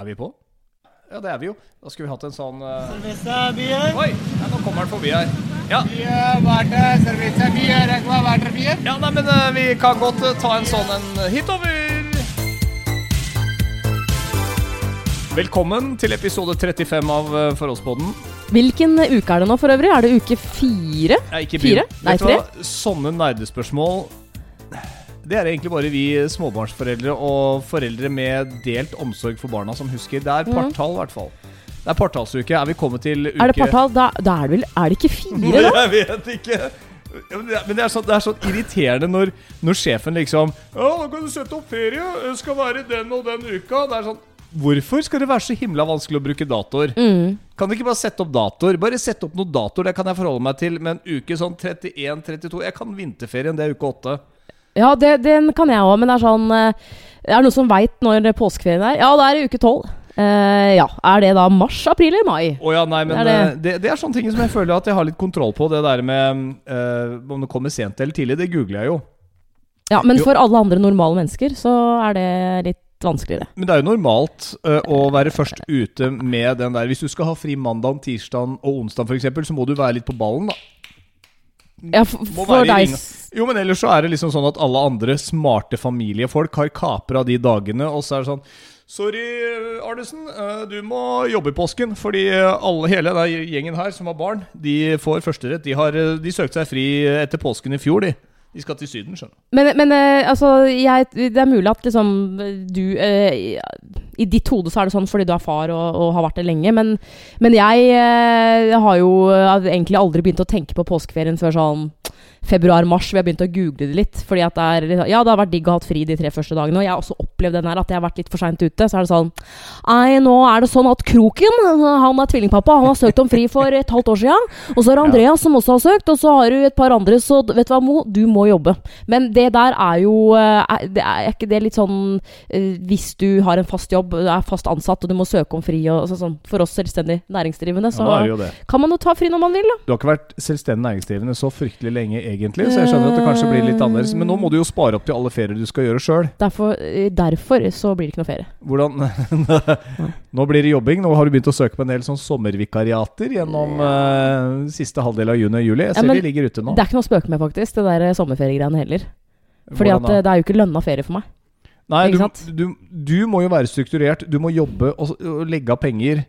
Er vi på? Ja, det er vi jo. Da skulle vi hatt en sånn uh... Oi! Ja, nå kommer han forbi her. Ja, beer. ja nei, men uh, vi kan godt uh, ta en sånn en hitover. Velkommen til episode 35 av uh, Forholdspodden. Hvilken uke er det nå for øvrig? Er det uke fire? Nei, ikke Fire? Nei, tre? Sånne nerdespørsmål Det er egentlig bare vi småbarnsforeldre og foreldre med delt omsorg for barna som husker. Det er partall, i hvert fall. Det er partallsuke. Er vi kommet til uke Mhm. Er det partall? Da, da er det vel Er det ikke fire, da? Jeg vet ikke. Men det er, sånn, det er sånn irriterende når, når sjefen liksom Ja, da kan du sette opp ferie. Det skal være den og den uka. Det er sånn Hvorfor skal det være så himla vanskelig å bruke datoer? Mm. Kan du ikke bare sette opp datoer? Bare sette opp noen datoer, det kan jeg forholde meg til. Men uke sånn 31-32 Jeg kan vinterferien, det er uke 8. Ja, det, den kan jeg òg, men det er sånn eh, Er det noen som veit når påskeferien er? Ja, det er i uke tolv. Eh, ja. Er det da mars, april eller mai? Oh, ja, nei, men Det er det, det, det er sånne ting som jeg føler at jeg har litt kontroll på. Det der med uh, om det kommer sent eller tidlig, det googler jeg jo. Ja, Men Jo. for alle andre normale mennesker så er det litt vanskeligere. Men det er jo normalt uh, å være først ute med den der Hvis du skal ha fri mandag, tirsdag og onsdag f.eks., så må du være litt på ballen, da. Ja, for, for deg. Jo, men ellers så er det liksom sånn at alle andre smarte familiefolk har kapra de dagene, og så er det sånn Sorry, Arnesen. øh, Du må jobbe i påsken. Fordi alle, hele den gjengen her som har barn, de får førsterett. De, har, øh, de søkte seg fri etter påsken i fjor, de. De skal til Syden, skjønner du. Men, men eh, altså, jeg, det er mulig at liksom du eh, I ditt hode så er det sånn fordi du er far og, og har vært det lenge, men, men jeg eh, har jo eh, egentlig aldri begynt å tenke på påskeferien før sånn februar-mars. Vi har begynt å google det litt. Fordi at det er litt- Ja, det har vært digg å ha hatt fri de tre første dagene. Og jeg har også opplevd den her at jeg har vært litt for seint ute. Så er det sånn Nei, nå er det sånn at Kroken, han er tvillingpappa, han har søkt om fri for et halvt år siden. Og så er det Andreas som også har søkt, og så har du et par andre, så vet du hva, Mo, du må jobbe. Men det der er jo eh, er, det er ikke det litt sånn eh, Hvis du har en fast jobb, du er fast ansatt og du må søke om fri og sånn For oss selvstendig næringsdrivende, så Ja, er kan man jo ta fri når man vil, da. Du har ikke vært selvstendig næringsdrivende så fryktelig lenge, egentlig, så jeg skjønner at det kanskje blir litt annerledes. Men nå må du jo spare opp til alle ferier du skal gjøre sjøl. Derfor, eh, derfor så blir det ikke noe ferie. Hvordan Nå blir det jobbing. Nå har du begynt å søke på en del sånn sommervikariater gjennom uh, siste halvdel av juni og juli. Jeg Ja, ser men de ligger ute nå. Det er ikke noe å spøke med, faktisk, det der eh, sommerferiegreiene heller. Fordi at det er jo ikke lønna ferie for meg. Nei, du, du, du må jo være strukturert. Du må jobbe og, og legge av penger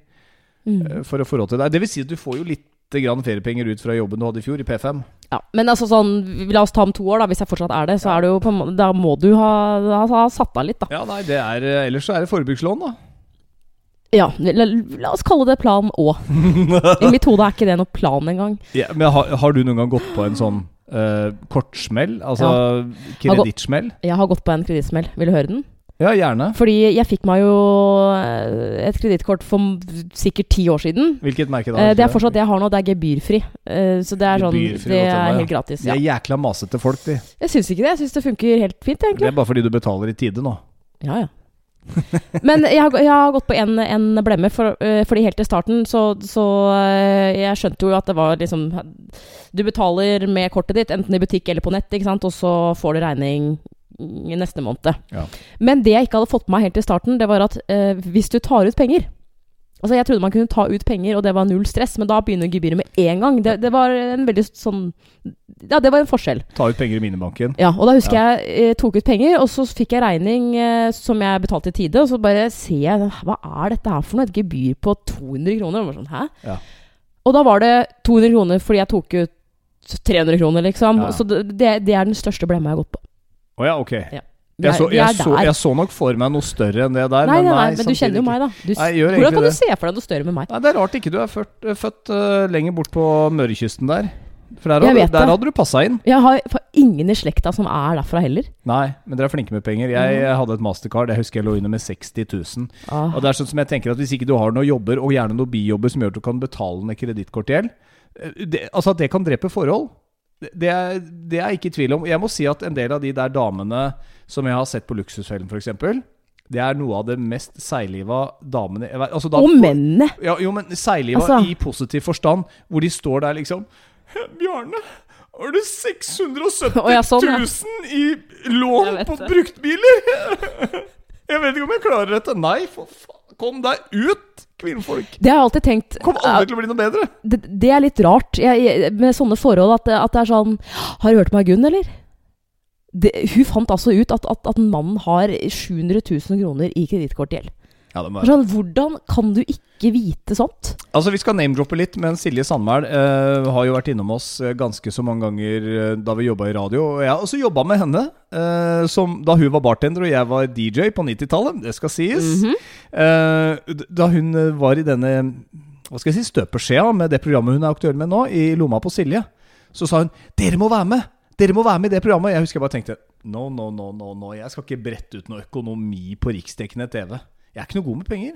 Mm. for å få råd til det. Det vil si at du får jo litt grann feriepenger ut fra jobben du hadde i fjor, i P5. Ja, men altså sånn, la oss ta om to år, da, hvis jeg fortsatt er det. Så er det jo på, Da må du ha, ha, ha satt av litt, da. Ja, nei, det er eh, Ellers så er det forbrukslån, da. Ja, la, la oss kalle det plan Å. I mitt hode er ikke det noe plan engang. Ja, men har, har du noen gang gått på en sånn uh, kortsmell? Altså kredittsmell? Jeg har gått på en kredittsmell. Vil du høre den? Ja, gjerne. Fordi jeg fikk meg jo eh, et kredittkort for sikkert ti år siden. Hvilket merke da? Eh, Det er fortsatt det jeg har nå. Det er gebyrfri. Eh, Så det er sånn Gebyrfri Det er helt gratis. De er jækla masete folk, de. Jeg syns ikke det. Jeg syns det funker helt fint, Det er bare fordi du betaler i tide nå. Ja, ja. Men jeg har, jeg har gått på en, en blemme, for, uh, fordi helt til starten så, så uh, Jeg skjønte jo at det var liksom Du betaler med kortet ditt, enten i butikk eller på nett, ikke sant, og så får du regning neste måned. Ja. Men det jeg ikke hadde fått med meg helt til starten, det var at eh, hvis du tar ut penger Altså Jeg trodde man kunne ta ut penger, og det var null stress, men da begynner gebyret med en gang. Det, det var en veldig sånn Ja, det var en forskjell. Ta ut penger i minibanken. Ja, og da husker jeg eh, tok ut penger, og så fikk jeg regning eh, som jeg betalte i tide. Og så bare ser jeg Hva er dette her for noe? Et gebyr på 200 kroner? Og sånn, Hæ? Ja. Og da var det 200 kroner fordi jeg tok ut 300 kroner, liksom. Ja. Så det, det det er den største blemma jeg har gått på. Å ja, ok. Ja. Er, Jeg så, jeg, så, jeg så nok for meg noe større enn det der. Nei, nei, nei, men du kjenner jo meg, da. Du, Nei, hvordan kan det. du se for deg noe større med meg? Nei, Det er rart ikke du er født, født uh, lenger bort på Mørekysten der. For der, hadde, der hadde du passa inn. Jeg har ingen i slekta som er derfra heller. Nei, men dere er flinke med penger. Jeg mm. hadde et mastercard. Jeg husker jeg lå inne med 60 000. Ah. Og det er sånn som jeg tenker at Hvis ikke du har noen jobber, og gjerne noen bijobber som gjør at du kan betale ned kredittkortgjeld eh, Altså at det kan drepe forhold, det, er, det er jeg ikke i tvil om. Jeg må si at en del av de der damene som jeg har sett på Luksusfellen, f.eks., det er noe av det mest seigliva damene altså da- Og mennene! Ja, jo, men seigliva Altså- i positiv forstand, hvor de står der liksom Bjarne, har du 670 000 sånn, ja. 000 i lån på bruktbiler? jeg vet ikke om jeg klarer dette. Nei, for faen. Kom deg ut, kvinnfolk! Det har jeg alltid tenkt. Kom aldri til å bli noe bedre. det, det er litt rart jeg, jeg, med sånne forhold at, at det er sånn Har du hørt meg, Gunn, eller? Det, hun fant altså ut at, at, at mannen har 700 000 kroner i kredittkortgjeld. Ja, det Sånn, hvordan kan du ikke vite sånt? Altså, Vi skal name-droppe litt, men Silje Sandmæl eh, har jo vært innom oss eh, ganske så mange ganger eh, da vi jobba i radio. Og jeg har også jobba med henne eh, som, da hun var bartender og jeg var DJ på 90-tallet. Det skal sies. Mhm. Eh, da hun eh, var i denne hva skal jeg si, støpeskjea med det programmet hun er aktuell med nå, i lomma på Silje, så sa hun 'Dere må være med! Dere må være med i det programmet!' Jeg husker jeg bare tenkte No, no, no, no, no. Jeg skal ikke brette ut noe økonomi på riksdekkende TV. Jeg er ikke noe god med penger.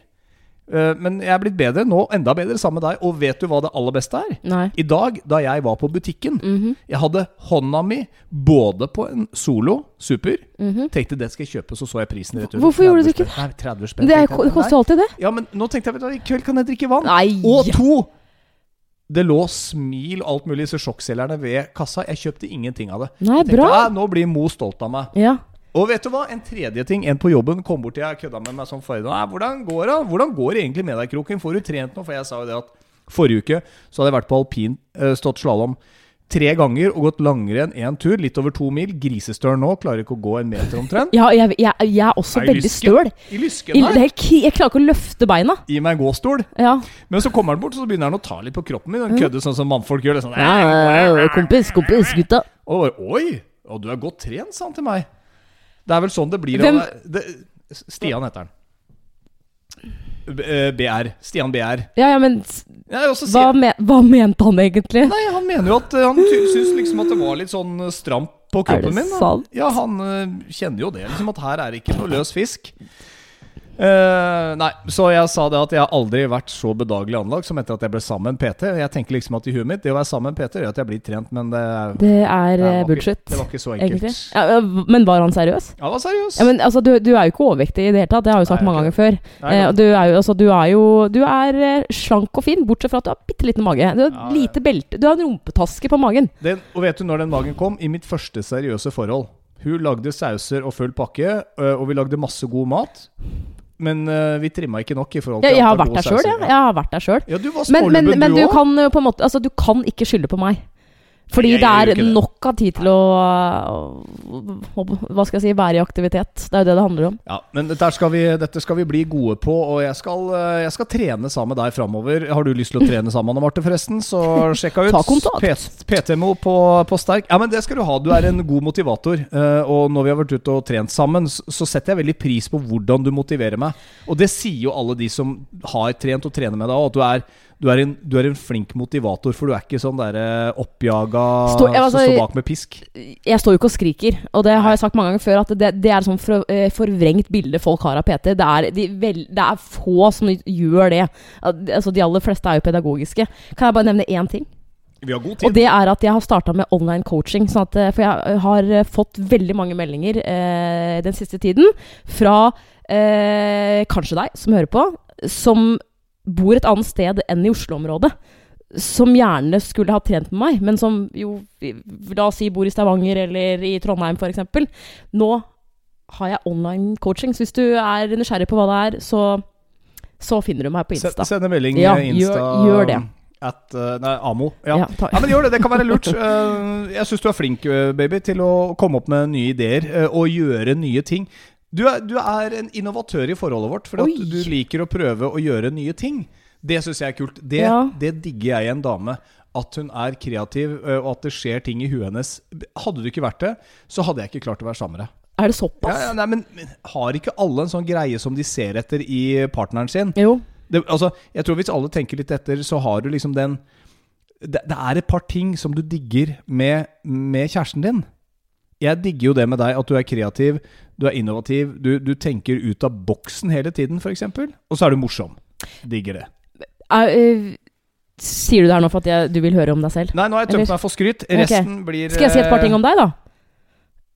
Eh, men jeg er blitt bedre nå, enda bedre sammen med deg. Og vet du hva det aller beste er? Nei. I dag, da jeg var på butikken, Mhm. jeg hadde hånda mi både på en Solo Super Mhm. Tenkte det skal jeg kjøpe, så så jeg prisen rett ut. Hvorfor gjorde du ikke. Nei, 30 spenn. Det, det koster alltid det. Ja, men nå tenkte jeg, vet du i kveld kan jeg drikke vann. Nei! Og to! Det lå smil og alt mulig i disse sjokkselgerne ved kassa. Jeg kjøpte ingenting av det. Nei, Jeg tenkte, bra. Nå blir Mo stolt av meg. Ja. Og vet du hva? En tredje ting. En på jobben kom bort til jeg kødda med meg sånn forrige dag. hvordan går det? Hvordan går det egentlig med deg, Kroken? Får du trent nå? For jeg sa jo det at forrige uke så hadde jeg vært på alpin, eh, stått slalåm tre ganger og gått langrenn én tur, litt over to mil. Grisestøl nå, klarer ikke å gå en meter omtrent. ja jeg, jeg, jeg er også Er veldig støl. I lysken her. er Jeg klarer ikke å løfte beina. Gi meg en gåstol. Ja. Men så kommer han bort, og så begynner han å ta litt på kroppen min. Han kødder sånn som mannfolk gjør. Det sånn, kompis, kompis, gutta. Og bare, Oi! Og du er godt trent, sa han til meg. Det er vel sånn det blir. Hvem- det, Stian heter han. Eh, BR. Stian BR. Ja, ja, men Ja, hva, men, hva mente han egentlig? nei, han mener jo at eh, Han syns liksom at det var litt sånn eh, stramt på Er det kroppen min. Sant? Ja, han eh, kjenner jo det, liksom at her er det ikke noe løs fisk. Eh, nei, så jeg sa det at jeg har aldri vært så bedagelig anlagt som etter at jeg ble sammen med PT. Jeg tenker liksom at i huet mitt Det å være sammen med PT gjør at jeg blir trent, men det, Det er det eh, bullshit, Ikke, det var ikke så enkelt. Ja, men var han seriøs? Ja, han var seriøs. Ja, men altså, du, du er jo ikke overvektig i det hele tatt, det har jeg jo sagt Nei, mange ganger før. Nei, Eh, du er jo, altså, du er jo Du er slank og fin, bortsett fra at du har bitte liten mage. Du har Ja, lite belte Du har en rumpetaske på magen. Den, og vet du når den dagen kom? I mitt første seriøse forhold. Hun lagde sauser og full pakke, og vi lagde masse god mat. Men uh, vi trimma ikke nok i forhold til Jeg, jeg har vært der sjøl, ja. jeg. Har vært der sjøl. Ja, du var Men, men, men du du kan på en måte Altså, du kan ikke skylde på meg. Fordi det er nok av tid til å Hva skal jeg si være i aktivitet. Det er jo det det handler om. Ja, men dette skal, vi, dette skal vi bli gode på, og jeg skal, jeg skal trene sammen med deg framover. Har du lyst til å trene sammen, Anne Marte, forresten? Så sjekka ut Ta kontakt. PTMO på, på Sterk. Ja, men det skal du ha. Du er en god motivator. ø, og når vi har vært ute og trent sammen, så, så setter jeg veldig pris på hvordan du motiverer meg. Og det sier jo alle de som har trent og trener med deg, at du er, du er, en, du er en flink motivator, for du er ikke sånn derre oppjaga Stå- ja, altså, som står bak med pisk. Jeg står jo ikke og skriker, og det har jeg sagt mange ganger før, at det, det er et sånn for, eh, forvrengt bilde folk har av PT. Det er, de vel, det er få som gjør det. Altså, de aller fleste er jo pedagogiske. Kan jeg bare nevne én ting? Vi har god tid. Og det er at jeg har starta med online coaching. Sånn at, eh, for jeg har eh, fått veldig mange meldinger eh, den siste tiden fra eh, kanskje deg som hører på, som bor et annet sted enn i Oslo-området. Som gjerne skulle ha trent med meg, men som jo La oss si bor i Stavanger eller i Trondheim f.eks. Nå har jeg online coaching, så hvis du er nysgjerrig på hva det er, så, så finner du meg på Insta. Send en melding Ja, eh, Insta gjør- gjør det. At, eh, nei, Amo. Ja. Ja, Ja, men gjør det. Det kan være lurt. Eh, Jeg syns du er flink, baby, til å komme opp med nye ideer og gjøre nye ting. Du er, du er en innovatør i forholdet vårt, for du liker å prøve å gjøre nye ting. Det syns jeg er kult. Det, Ja. det digger jeg i en dame. At hun er kreativ, og at det skjer ting i huet hennes. Hadde du ikke vært det, så hadde jeg ikke klart å være sammen med deg. Er det såpass? Ja, ja, nei, men, men har ikke alle en sånn greie som de ser etter i partneren sin? Jo. det, altså, jeg tror hvis alle tenker litt etter, så har du liksom den det, det er et par ting som du digger med, med kjæresten din. Jeg digger jo det med deg, at du er kreativ, du er innovativ, du, du tenker ut av boksen hele tiden, f.eks. Og så er du morsom. Digger det. Uh, uh, sier du det her nå for at jeg, du vil høre om deg selv? Nei, nå har jeg tømt meg for skryt. Resten blir Skal jeg si et par ting om deg, da?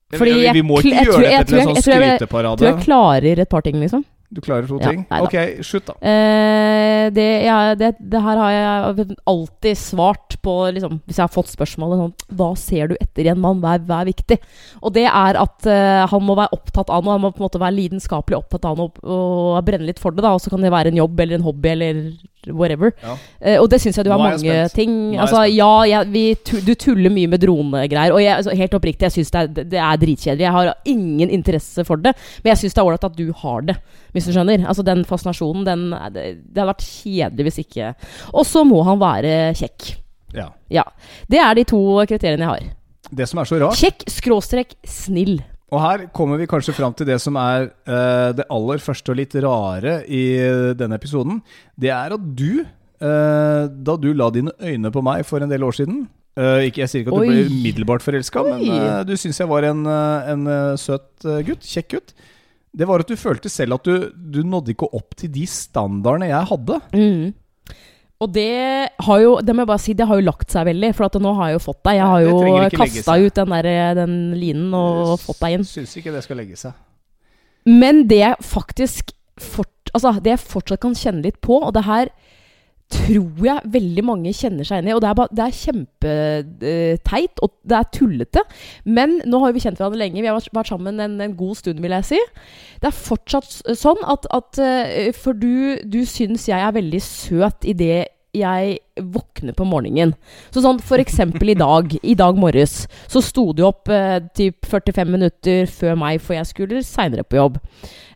fordi vi, jeg vi må ikke jeg gjøre jeg dette til en sånn skryteparade. jeg. Tror jeg klarer et par ting, liksom. Du klarer to Ja, ting? neida. Ok, slutt, da. Eh, det, ja, det, det her har jeg alltid svart på liksom, Hvis jeg har fått spørsmålet sånn Hva ser du etter i en mann? Hva er, hva er viktig? Og det er at eh, han må være opptatt av noe. Han må på en måte være lidenskapelig opptatt av noe og brenne litt for det. da Og så kan det være en jobb eller en hobby eller whatever. Ja. Uh, og det syns jeg du har mange ting Altså, ja, jeg, vi, du tuller mye med dronegreier. Og jeg, altså, helt oppriktig, jeg syns det, det er dritkjedelig. Jeg har ingen interesse for det. Men jeg syns det er ålreit at du har det, hvis du skjønner. Altså Den fascinasjonen, den Det, det hadde vært kjedelig hvis ikke Og så må han være kjekk. Ja. Ja. Det er de to kriteriene jeg har. Det som er så rart Kjekk skråstrek snill. Og her kommer vi kanskje fram til det som er uh, det aller første og litt rare i denne episoden. Det er at du, uh, da du la dine øyne på meg for en del år siden uh, ikke, Jeg sier ikke at Oi. du ble umiddelbart forelska, men du syns jeg var en, en søt gutt. Kjekk gutt. Det var at du følte selv at du, du nådde ikke opp til de standardene jeg hadde. Mm. Og det har jo Det må jeg bare si, det har jo lagt seg veldig. For nå har jeg jo fått deg. Jeg har jo kasta ut den, der, den linen og fått deg inn. Syns ikke det skal legge seg. Men det jeg faktisk fort, altså, Det jeg fortsatt kan kjenne litt på, og det her tror jeg veldig mange kjenner seg igjen i. Og det er, bare- det er kjempeteit, og det er tullete. Men nå har vi kjent hverandre lenge. Vi har vært sammen en, en god stund, vil jeg si. Det er fortsatt sånn at, at eh, For du, du syns jeg er veldig søt i det jeg våkner på morgenen. Så sånn for eksempel i dag, i dag morges, så sto du opp eh, typ 45 minutter før meg, for jeg skulle seinere på jobb.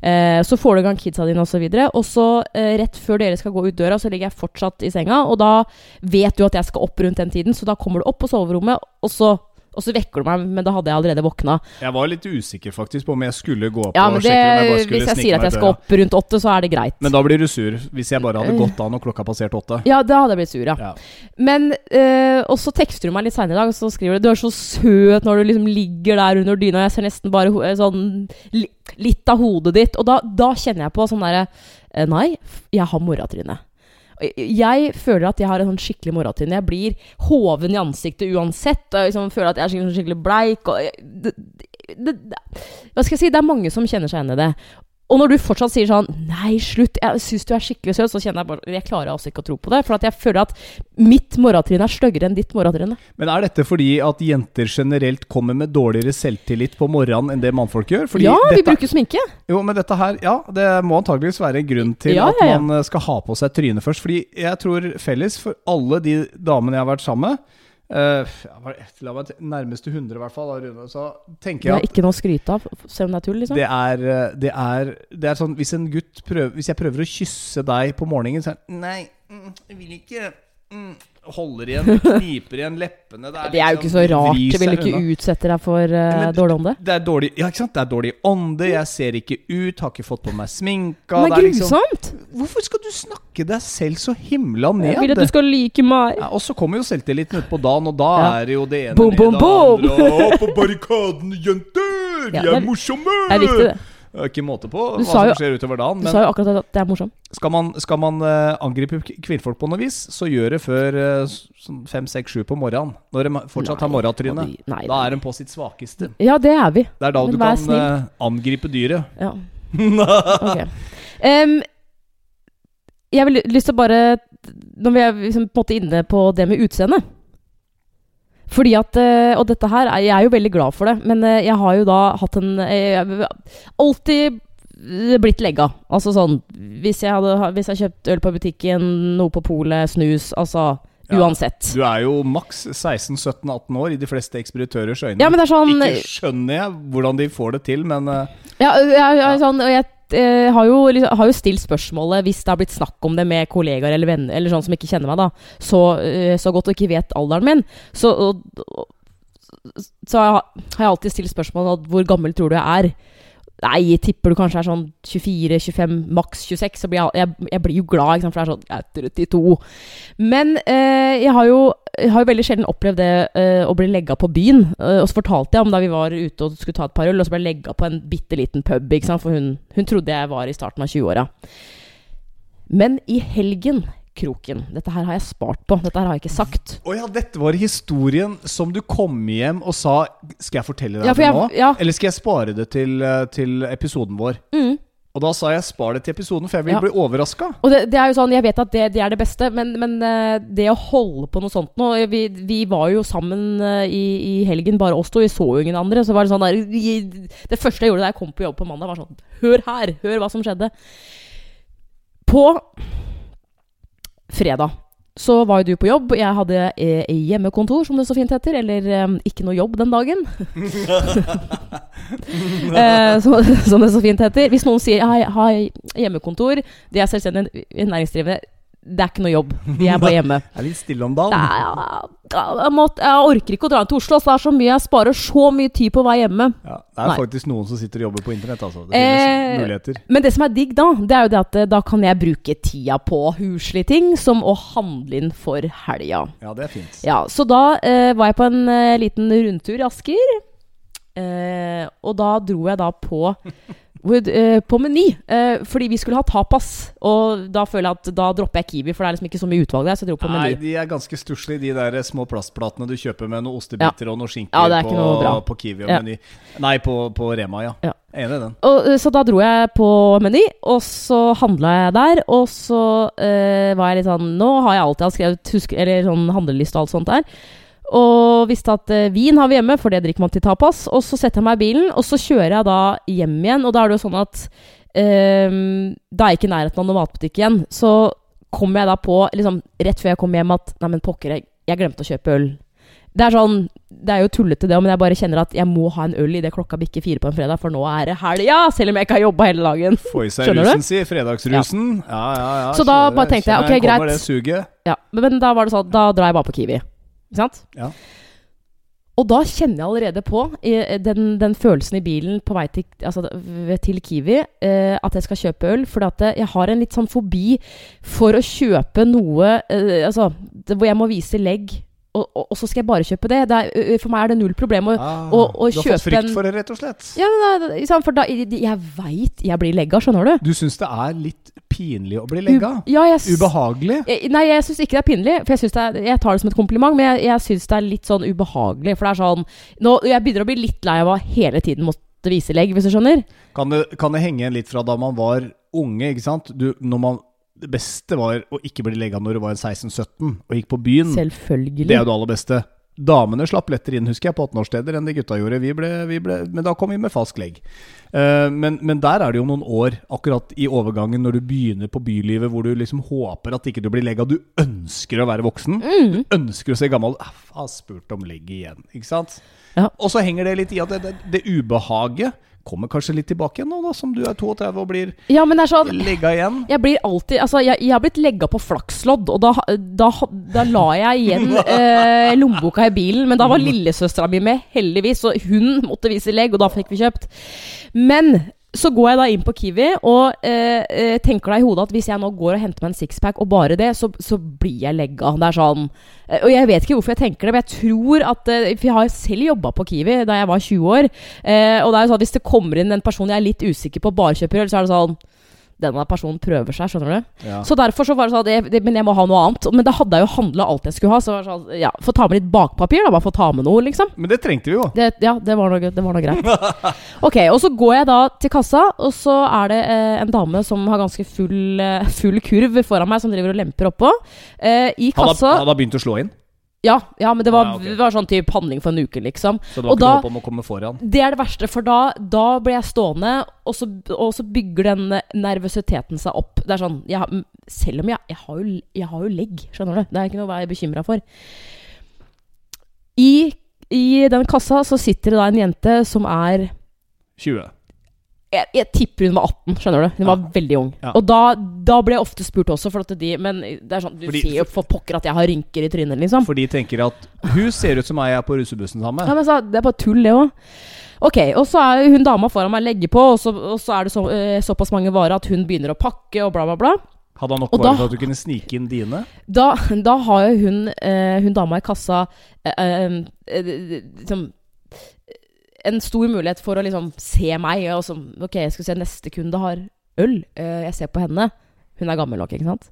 Eh, så får du i gang kidsa dine osv. Og, så og så eh, rett før dere skal gå ut døra, så ligger jeg fortsatt i senga. Og da vet du at jeg skal opp rundt den tiden, så da kommer du opp på soverommet, og så, og så vekker du meg, men da hadde jeg allerede våkna. Jeg var litt usikker faktisk på om jeg skulle gå opp Ja, og sjekke om jeg bare skulle hvis jeg sier at jeg skal opp rundt åtte, så er det greit. Men da blir du sur, hvis jeg bare hadde gått an og klokka passert åtte. Ja, da hadde jeg blitt sur, ja. Ja. Men øh, Og så tekster du meg litt seinere i dag, og så skriver du Du er så søt når du liksom ligger der under dyna, jeg ser nesten bare eh, sånn litt av hodet ditt. Og da, da kjenner jeg på sånn derre eh, Nei, jeg har morratryne. Jeg føler at jeg har en sånn skikkelig morratryne. Jeg blir hoven i ansiktet uansett. Og jeg liksom føler at jeg er skikkelig, skikkelig bleik. Og det, det, det, hva skal jeg si? Det er mange som kjenner seg igjen i det. Og når du fortsatt sier sånn Nei, slutt, jeg syns du er skikkelig søt, så kjenner jeg bare Jeg klarer altså ikke å tro på det. For at jeg føler at mitt morgentrinn er styggere enn ditt morgentrinn. Men er dette fordi at jenter generelt kommer med dårligere selvtillit på morgenen enn det mannfolk gjør? Fordi Ja, vi bruker sminke. Jo, men dette her, ja, det må antageligvis være en grunn til Ja, at ja, ja. man eh, skal ha på seg trynet først. Fordi jeg tror felles for alle de damene jeg har vært sammen med ja, det? La meg nærmeste 100 i hvert fall, da, så Det tenker jeg er ikke noe å skryte av, selv om det er tull, liksom. det er, eh, det er Det er sånn Hvis en gutt prøver Hvis jeg prøver å kysse deg på morgenen, så er det Nei, mm, jeg vil ikke mm, Holder igjen, kniper igjen leppene Det er jo liksom- ikke så rart. vrir Du vil ikke unna. utsette deg for uh, men- dårlig ånde. Det er dårlig Ja, ikke sant? Det er dårlig ånde, jeg ser ikke ut, har ikke fått på meg sminka Men det det er grusomt! liksom, grusomt! Hvorfor skal du snakke deg selv så himla ned? Jeg vil at du skal like meg. ja, og så kommer jo selvtilliten utpå dagen, og da Ja. er det jo det ene Boom, ned, boom, det boom! andre, Og på barrikadene, jenter! Vi er er- morsomme! Det er viktig, det. Ikke måte på Du hva som skjer utover dagen. Du sa jo akkurat at det er morsomt. skal man, skal man eh, angripe kvinnfolk på noe vis, så gjør det før uh, fem, seks, sju på morgenen. Når de fortsatt har Nei, morgentryne. og Da er de på sitt svakeste. Ja, det er vi. Det er da Men du kan eh, angripe dyret. Ja. okay. um, jeg vil lyst til å bare Når vi er liksom på en måte inne på det med utseende Fordi at eh, Og dette her er Jeg er jo veldig glad for det, men eh, jeg har jo da hatt en eh, Alltid blitt legga. Altså sånn Hvis jeg hadde Hvis jeg kjøpt øl på butikken, noe på polet, snus Altså Ja. uansett. Du er jo maks 16-17-18 år i de fleste ekspeditørers øyne. Ja, sånn Ikke skjønner jeg hvordan de får det til, men Ja, jeg, jeg, sånn, og jeg eh, har, jo, liksom, har jo stilt spørsmålet hvis det har blitt snakk om det med kollegaer eller venner eller sånn som ikke kjenner meg da så, eh, så godt og ikke vet alderen min. Så, og, så har jeg alltid stilt spørsmålet hvor gammel tror du jeg er. Nei, jeg tipper du kanskje er sånn 24-25, maks 26. Så blir jeg, jeg, jeg blir jo glad, for det er sånn Jeg er 32. Men eh, jeg, har jo, jeg har jo veldig sjelden opplevd det eh, å bli legga på byen. Eh, og så fortalte jeg om da vi var ute og skulle ta et par øl, og så ble jeg legga på en bitte liten pub. For hun, hun trodde jeg var i starten av 20-åra. Men i helgen, Kroken Dette her har jeg spart på. Dette her har jeg ikke sagt. Å ja, dette var historien som du kom hjem og sa Skal jeg fortelle deg Ja, for det nå? ja. Eller skal jeg spare det til, eh, til episoden vår? Mm. Og da sa jeg spar det til episoden, for jeg vil Ja. bli overraska. Og det, det er jo sånn, Jeg vet at det, det er det beste, men, men eh, det å holde på noe sånt nå Vi, vi var jo sammen eh, i, i helgen, bare oss to. Vi så jo ingen andre. Så var Det sånn der, det første jeg gjorde da jeg kom på jobb på mandag, var sånn Hør her! Hør hva som skjedde. På fredag så var jo du på jobb. Jeg hadde eh, hjemmekontor, som det så fint heter. Eller eh, ikke noe jobb den dagen. eh, som, som det så fint heter. Hvis noen sier jeg har hjemmekontor, de er selvstendig næringsdrivende, det er ikke noe jobb. De er bare hjemme. Jeg er litt stille om dagen. er, jeg, måtte, jeg orker ikke å dra inn til Oslo. Så det er så mye jeg sparer så mye tid på å være hjemme. Ja, det er Nei. faktisk noen som sitter og jobber på internett, altså. Det finnes Eh, muligheter. Men det som er digg da, det er jo det at eh, da kan jeg bruke tida på huslige ting, som å handle inn for helga. Ja, det er fint. Ja, så da eh, var jeg på en eh, liten rundtur i Asker. Eh, og da dro jeg da på hvor- eh, på Meny, eh, fordi vi skulle ha tapas. Og da føler jeg at da dropper jeg Kiwi, for det er liksom ikke så mye utvalg der. Så jeg dro på Nei, Meny. de er ganske stusslige, de der små plastplatene du kjøper med noen ostebiter og noe skinker Ja, på, noe på Kiwi og Ja. Meny. Nei, på, på Rema, ja. Ja. Enig i den. Og, eh, så da dro jeg på Meny, og så handla jeg der. Og så eh, var jeg litt sånn Nå har jeg alltid skrevet husk, eller sånn handleliste og alt sånt der. Og visste at eh, vin har vi hjemme, for det drikker man til tapas. Og så setter jeg meg i bilen, og så kjører jeg da hjem igjen. Og da er det jo sånn at eh, Da er jeg ikke i nærheten av noen matbutikk igjen. Så kommer jeg da på, liksom rett før jeg kommer hjem, at nei, men pokker, jeg, jeg glemte å kjøpe øl. Det er sånn Det er jo tullete, det, men jeg bare kjenner at jeg må ha en øl idet klokka bikker fire på en fredag, for nå er det helga! Selv om jeg ikke har jobba hele dagen. Få i seg Skjønner du? rusen, si. Fredagsrusen. Ja, ja, ja. Så da bare tenkte jeg, ok, Kommer greit. det suget? Ja, men, men da var det sånn Da drar jeg bare på Kiwi. Ikke sant? Ja. Og da kjenner jeg allerede på i- den, den følelsen i bilen på vei til, altså, til Kiwi eh, at jeg skal kjøpe øl. For jeg har en litt sånn fobi for å kjøpe noe eh, altså, det, hvor jeg må vise legg, og, og, og så skal jeg bare kjøpe det. det er, for meg er det null problem å Ah, og- og du har fått frykt en- for det, rett og slett? ja, men da- For da, jeg veit jeg blir legga, skjønner du? Du syns det er litt pinlig å bli legga? U- Ja, jeg, Ubehagelig? Jeg- Nei, jeg syns ikke det er pinlig. For jeg, det er, jeg tar det som et kompliment, men jeg, jeg syns det er litt sånn ubehagelig. For det er sånn nå, Jeg begynner å bli litt lei av å hele tiden måtte vise legg, hvis du skjønner. Kan det, kan det henge igjen litt fra da man var unge, ikke sant? Du, når man, det beste var å ikke bli legga når du var 16-17 og gikk på byen. Selvfølgelig. Det er jo det aller beste. Damene slapp lettere inn, husker jeg, på 18-årssteder enn de gutta gjorde. Vi ble, vi ble, men da kom vi med falsk legg. Uh, men, men der er det jo noen år, akkurat i overgangen, når du begynner på bylivet, hvor du liksom håper at ikke du blir legga. Du ønsker å være voksen. Mm. Du ønsker å se gammel ah, Har spurt om legg igjen, ikke sant? Ja. Og så henger det litt i at det, det, det ubehaget kommer kanskje litt tilbake igjen nå, da, som du er 32 og blir Ja, sånn legga igjen. jeg blir alltid Altså, jeg, jeg har blitt legga på flakslodd, og da, da, da la jeg igjen eh, lommeboka i bilen. Men da var lillesøstera mi med, heldigvis, og hun måtte vise legg, og da fikk vi kjøpt. Men så går jeg da inn på Kiwi og eh, eh, tenker da i hodet at hvis jeg nå går og henter meg en sixpack, og bare det, så, så blir jeg legga. Det er sånn eh, Og jeg vet ikke hvorfor jeg tenker det, men jeg tror at eh, For jeg har selv jobba på Kiwi da jeg var 20 år. Eh, og det er jo sånn at hvis det kommer inn en person jeg er litt usikker på, bare kjøper øl, så er det sånn denne personen prøver seg, skjønner du. Ja. Så derfor så var det sånn det, det, Men jeg må ha noe annet. Men da hadde jeg jo handla alt jeg skulle ha. Så var det sånn, ja, Få ta med litt bakpapir, da. Bare få ta med noe, liksom. Men det trengte vi jo. Det, ja, det var, noe, det var noe greit. Ok, og så går jeg da til kassa, og så er det eh, en dame som har ganske full, eh, full kurv foran meg, som driver og lemper oppå. Eh, I kassa han har begynt å slå inn, Ja, ja, men det var, Ah, ok. det var sånn type handling for en uke, liksom. så det var Og ikke da- håp om å komme foran. Det er det verste, for da, da ble jeg stående, og så, og så bygger den nervøsiteten seg opp. Det er sånn, jeg, Selv om jeg, jeg, har jo, jeg har jo legg, skjønner du. Det er ikke noe å være bekymra for. I, I den kassa så sitter det da en jente som er 20. jeg, jeg tipper hun var 18, skjønner du. Hun var Ja. veldig ung. Ja. Og da, da ble jeg ofte spurt også, for at de Men det er sånn, du Fordi- ser jo for pokker at jeg har rynker i trynet, liksom. For de tenker at hun ser ut som ei er på russebussen sammen Ja, men så, Det er bare tull, det òg. Ok, og så er hun dama foran meg legger på, og så, og så er det så, uh, såpass mange varer at hun begynner å pakke, og bla, bla, bla. Hadde han nok varer til at du kunne snike inn dine? Da, da har jo hun, uh, hun dama i kassa uh, uh, liksom En stor mulighet for å liksom se meg. Og så, ok, jeg skal se neste kunde har øl. Eh, jeg ser på henne. Hun er gammel nok, ikke sant.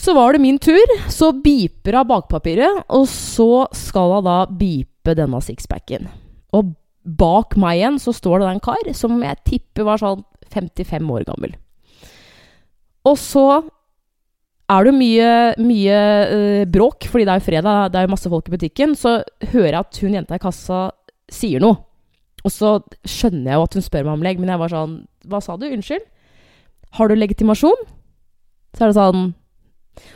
Så var det min tur. Så beeper hun bakpapiret, og så skal hun da beepe denne sixpacken. Og bak meg igjen så står det en kar som jeg tipper var sånn 55 år gammel. Og så er det jo mye, mye uh, bråk, fordi det er jo fredag, det er jo masse folk i butikken. Så hører jeg at hun jenta i kassa sier noe. Og så skjønner jeg jo at hun spør meg om legg, men jeg var sånn Hva sa du? Unnskyld? Har du legitimasjon? Så er det sånn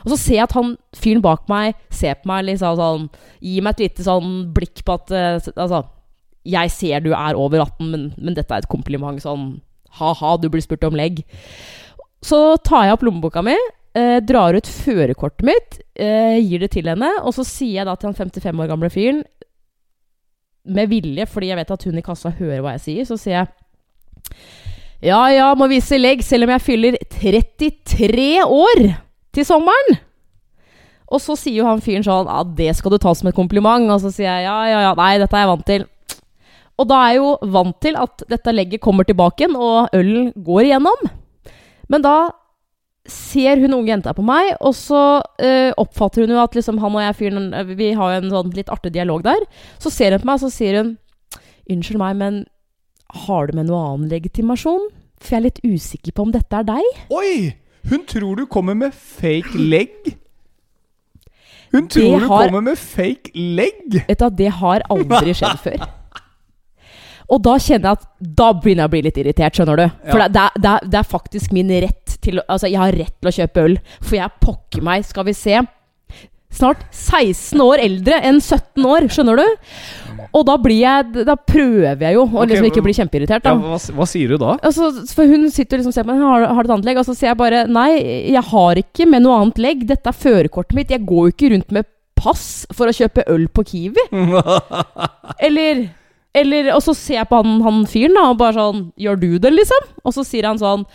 Og så ser jeg at han fyren bak meg ser på meg liksom sånn Gir meg et lite sånn blikk på at eh, Altså, jeg ser du er over 18, men, men dette er et kompliment. Sånn ha-ha, du blir spurt om legg. Så tar jeg opp lommeboka mi, eh, drar ut førerkortet mitt, eh, gir det til henne, og så sier jeg da til han 55 år gamle fyren, med vilje, fordi jeg vet at hun i kassa hører hva jeg sier, så sier jeg Ja ja, må vise legg selv om jeg fyller 33 år til sommeren. Og så sier jo han fyren sånn Ja, det skal du ta som et kompliment. Og så sier jeg ja, ja, ja, nei, dette er jeg vant til. Og da er jeg jo vant til at dette legget kommer tilbake igjen, og ølen går igjennom. Men da ser hun unge jenta på meg, og så uh, oppfatter hun jo at liksom han og jeg fyren eh, Vi har jo en sånn litt artig dialog der. Så ser hun på meg, og så sier hun Unnskyld meg, men har du med noe annen legitimasjon? For jeg er litt usikker på om dette er deg. Oi! Hun tror du kommer med fake leg. Hun tror Det du har- kommer med fake leg! Vet du, Det har aldri skjedd før. Og da kjenner jeg at Da begynner jeg å bli litt irritert, skjønner du. For Ja. det, det, det er faktisk min rett til Altså, jeg har rett til å kjøpe øl. For jeg pokker meg, skal vi se Snart 16 år eldre enn 17 år, skjønner du? Og da blir jeg Da prøver jeg jo å okay, liksom ikke bli kjempeirritert, da. Ja, hva, hva sier du da? Altså, for hun sitter og liksom og ser på meg har, har du et annet legg, og så sier jeg bare nei, jeg har ikke med noe annet legg. Dette er førerkortet mitt. Jeg går jo ikke rundt med pass for å kjøpe øl på Kiwi. Eller, eller Og så ser jeg på han, han fyren da og bare sånn Gjør du det, liksom? Og så sier han sånn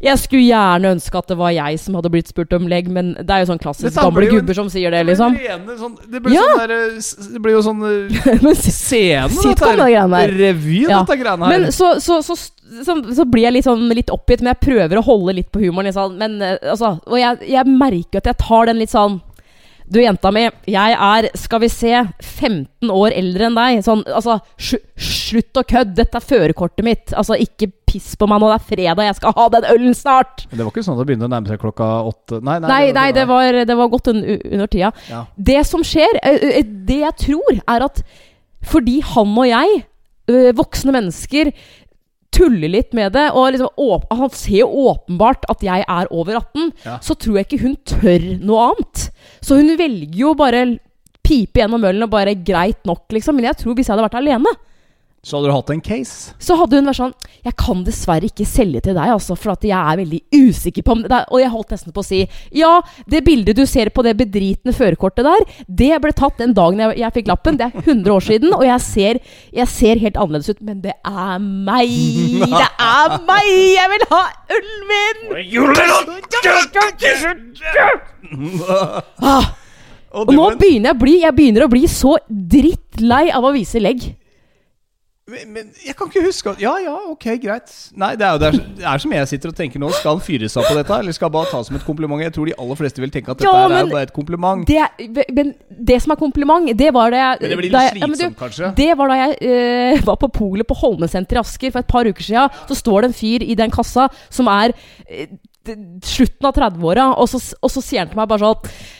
Jeg skulle gjerne ønske at det var jeg som hadde blitt spurt om legg, men det er jo sånn klassisk gamle gubber som sier det, liksom. Det, rene sånn, det, blir Ja. sånn der, det blir jo sånn scene, dette her. Revy, Ja. dette greiene her. Men så, så, så, så, så blir jeg litt sånn litt oppgitt, men jeg prøver å holde litt på humoren. Liksom. Men eh, altså Og jeg, jeg merker at jeg tar den litt sånn Du, jenta mi, jeg er, skal vi se, 15 år eldre enn deg. Sånn, altså, slutt å kødde. Dette er førerkortet mitt. Altså, ikke piss på meg nå, det er fredag. Jeg skal ha den ølen snart. Men det var ikke sånn at det begynte å nærme seg klokka åtte? Nei, nei, Nei, nei, det var, det var godt un, under tida. Ja. Det som skjer, det jeg tror, er at fordi han og jeg, voksne mennesker, tuller litt med det, og liksom han ser jo åpenbart at jeg er over 18, Ja. så tror jeg ikke hun tør noe annet. Så hun velger jo bare pipe gjennom ølen og bare greit nok, liksom. Men jeg tror hvis jeg hadde vært alene, Så hadde du hatt en case? så hadde hun vært sånn Jeg kan dessverre ikke selge til deg, altså, for at jeg er veldig usikker på om det er Og jeg holdt nesten på å si Ja, det bildet du ser på det bedritne førerkortet der, det ble tatt den dagen jeg, jeg fikk lappen. Det er 100 år siden, og jeg ser, jeg ser helt annerledes ut, men det er meg! Det er meg! Jeg vil ha ulven min! Ah, Og og nå begynner jeg å bli Jeg begynner å bli så drittlei av å vise legg. Men, men jeg kan ikke huske at Ja, ja, ok, greit. Nei, det er jo det er, det er som jeg sitter og tenker nå. Skal han fyre seg på dette, eller skal han bare ta som et kompliment? Jeg tror de aller fleste vil tenke at dette Ja, her er bare et kompliment. Det, er- men det som er kompliment, det var det jeg Men det blir litt jeg- ja, men du, kanskje? Det var da jeg uh, var på polet på Holmesenteret i Asker for et par uker siden. Så står det en fyr i den kassa som er uh, slutten av 30-åra, og, og så sier han til meg bare sånn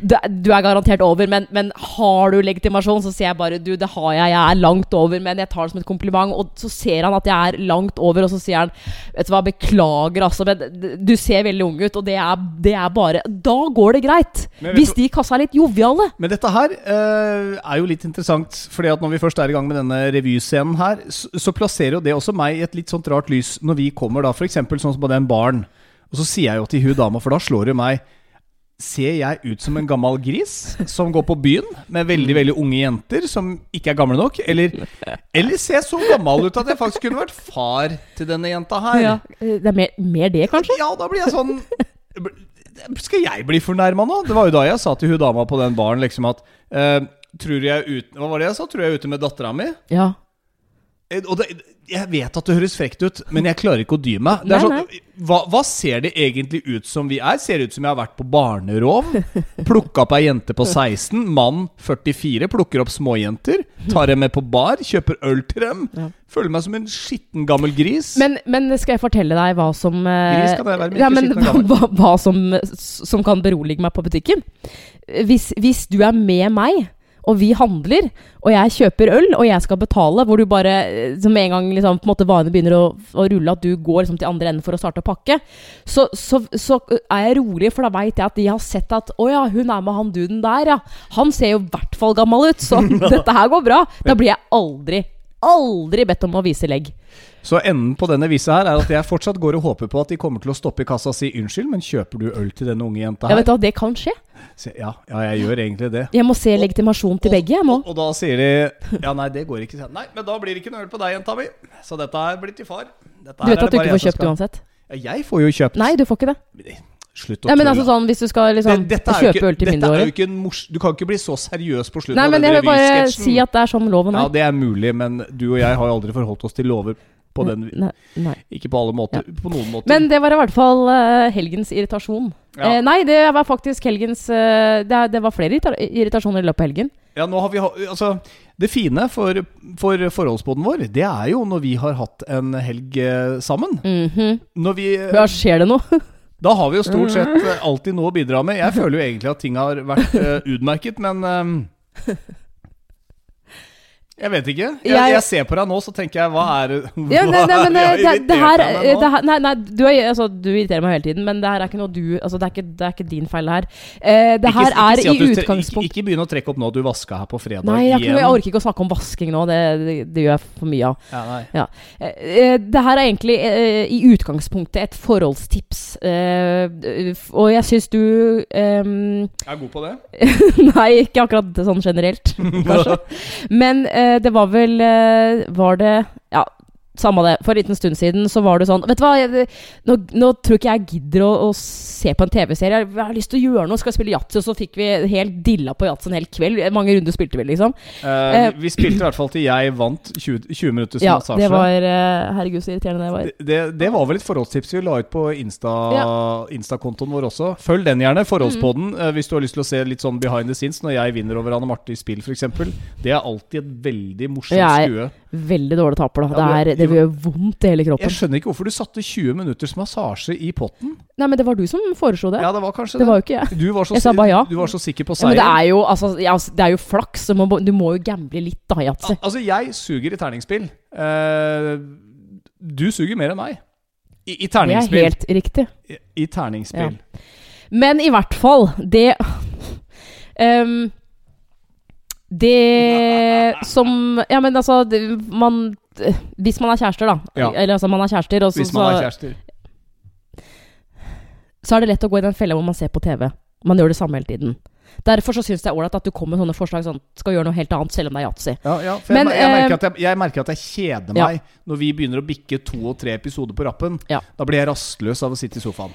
du, du er garantert over, men, men har du legitimasjon? Så sier jeg bare du, det har jeg, jeg er langt over, men jeg tar det som et kompliment. Og så ser han at jeg er langt over, og så sier han Vet du hva, beklager, altså, men du ser veldig ung ut, og det er, det er bare Da går det greit. Hvis de i kassa er litt joviale. Men dette her eh, er jo litt interessant, fordi at når vi først er i gang med denne revyscenen her, så, så plasserer jo det også meg i et litt sånt rart lys når vi kommer da, f.eks. sånn som på den baren. Og så sier jeg jo til hun dama, for da slår det meg Ser jeg ut som en gammel gris som går på byen med veldig veldig unge jenter som ikke er gamle nok? Eller, eller ser jeg så gammel ut at jeg faktisk kunne vært far til denne jenta her? Ja, eh, det er mer, mer det, kanskje? Ja, da blir jeg sånn Skal jeg bli fornærma nå? Det var jo da jeg sa til hun dama på den baren liksom at uh, Tror jeg ut, Hva var det jeg sa? Tror jeg er ute med dattera mi? Ja. Eh, Og det, jeg vet at det høres frekt ut, men jeg klarer ikke å dy meg. Det Nei, sånn, hva, hva ser det egentlig ut som vi er? Ser det ut som jeg har vært på barnerov? Plukka opp ei jente på 16, mann 44, plukker opp småjenter. Tar dem med på bar, kjøper øl til dem. Ja. Føler meg som en skitten gammel gris. Men, men skal jeg fortelle deg hva som eh, Gris kan jeg være, men ja, men, skitten gammel. hva, hva som, som kan berolige meg på butikken? Hvis, hvis du er med meg, og vi handler, og jeg kjøper øl, og jeg skal betale, hvor du bare som en gang liksom, på en måte varene begynner å, å rulle, at du går liksom, til andre enden for å starte å pakke, så, så, så er jeg rolig, for da veit jeg at de har sett at å ja, hun er med han duden der, ja. Han ser jo i hvert fall gammel ut, så dette her går bra. Da blir jeg aldri, aldri bedt om å vise legg. Så enden på denne visa her er at jeg fortsatt går og håper på at de kommer til å stoppe i kassa og si unnskyld, men kjøper du øl til denne unge jenta Ja, her? vet du hva, det kan skje. Se, ja, ja, jeg gjør egentlig det. Jeg må se legitimasjon til begge, jeg nå. Og, og da sier de Ja, nei, det går ikke. Nei, men da blir det ikke noe øl på deg, jenta mi. Så dette er blitt til far. Dette Du vet at du ikke får kjøpt uansett? Ja, jeg får jo kjøpt. Nei, du får ikke det. Slutt å Nei, men altså sånn, Hvis du skal liksom Det- kjøpe øl til mindreårige. Du kan ikke bli så seriøs på slutten Nei, av men jeg vil bare si at det er sånn loven Ja, er. det er mulig, men du og jeg har aldri forholdt oss til lover på den Nei, nei. Ikke på alle måter. På noen måter. Men det var i hvert fall uh, helgens irritasjon. Ja. Eh, nei, det var faktisk helgens uh, det, det var flere irritasjoner i løpet av helgen. Ja, nå har vi Altså, det fine for, for forholdsbåten vår, det er jo når vi har hatt en helg eh, sammen. -hmm. Når vi Ja, skjer det noe? Da har vi jo stort sett eh, alltid noe å bidra med. Jeg føler jo egentlig at ting har vært eh, utmerket, men eh, Jeg vet ikke. Jeg, Jeg- jeg ser på deg nå, så tenker jeg Hva er Ja, nei, nei, men jeg det, det her, det her Nei, nei du, altså, du irriterer meg hele tiden, men det her er ikke noe du Altså, det er ikke, det er ikke din feil, her. Eh, det Ikke- her ikke er si i utgangspunkt Ikke, ikke begynne å trekke opp nå du vaska her på fredag Nei, jeg, ikke, noe- orker ikke å snakke om vasking nå. Det, gjør jeg for mye av. Ja, nei. Eh, eh, det her er egentlig eh, i utgangspunktet et forholdstips. Eh, og jeg syns du ehm, Jeg er god på det. Nei, ikke akkurat sånn generelt, kanskje. Men eh, det var vel eh, Var det Ja, samme det. For en liten stund siden så var det sånn Vet du hva, jeg, nå, nå tror ikke jeg gidder å, å se på en TV-serie. Jeg, jeg har lyst til å gjøre noe. Skal spille yatzy. Og så fikk vi helt dilla på yatzy en hel kveld. Mange runder spilte vi, liksom. Uh, uh, vi spilte i hvert fall til jeg vant 20, 20 minutters Ja, massasje. det var uh, Herregud, så irriterende det var. Det, det, det var vel et forholdstips vi la ut på Insta, Ja. Insta-kontoen vår også. Følg den gjerne, forholdspodden, Mm. hvis du har lyst til å se litt sånn behind the scenes når jeg vinner over Anne Marte i spill, f.eks. Det er alltid et veldig morsomt Jeg- skue. Veldig dårlig taper, da. Ja, det, er, det gjør vondt i hele kroppen. Jeg skjønner ikke hvorfor du satte 20 minutters massasje i potten. Nei, men det var du som foreslo det. Ja, det var kanskje det det. var jo ikke jeg. Du var så, Jeg sa bare ja. Du var så sikker på Ja, men seier. det er jo, altså, ja, det er jo flaks. Du må, du må jo gamble litt, da, yatzy. Al- altså, jeg suger i terningspill. Uh, du suger mer enn meg. I, i Det er helt riktig. I, I terningspill. Men i hvert fall, det ehm, Det som Ja, men altså det, Man Hvis man er kjærester, da. Ja. Eller altså, man er kjærester, og så, Hvis man er kjærester. så er det lett å gå i den fella hvor man ser på TV. Man gjør det samme hele tiden. Derfor så syns jeg det er ålreit at du kommer med sånne forslag sånn skal gjøre noe helt annet, selv om det er yatzy. Ja, ja, jeg, jeg, eh, jeg, jeg merker at jeg kjeder Ja. meg når vi begynner å bikke to og tre episoder på rappen. Ja. Da blir jeg rastløs av å sitte i sofaen.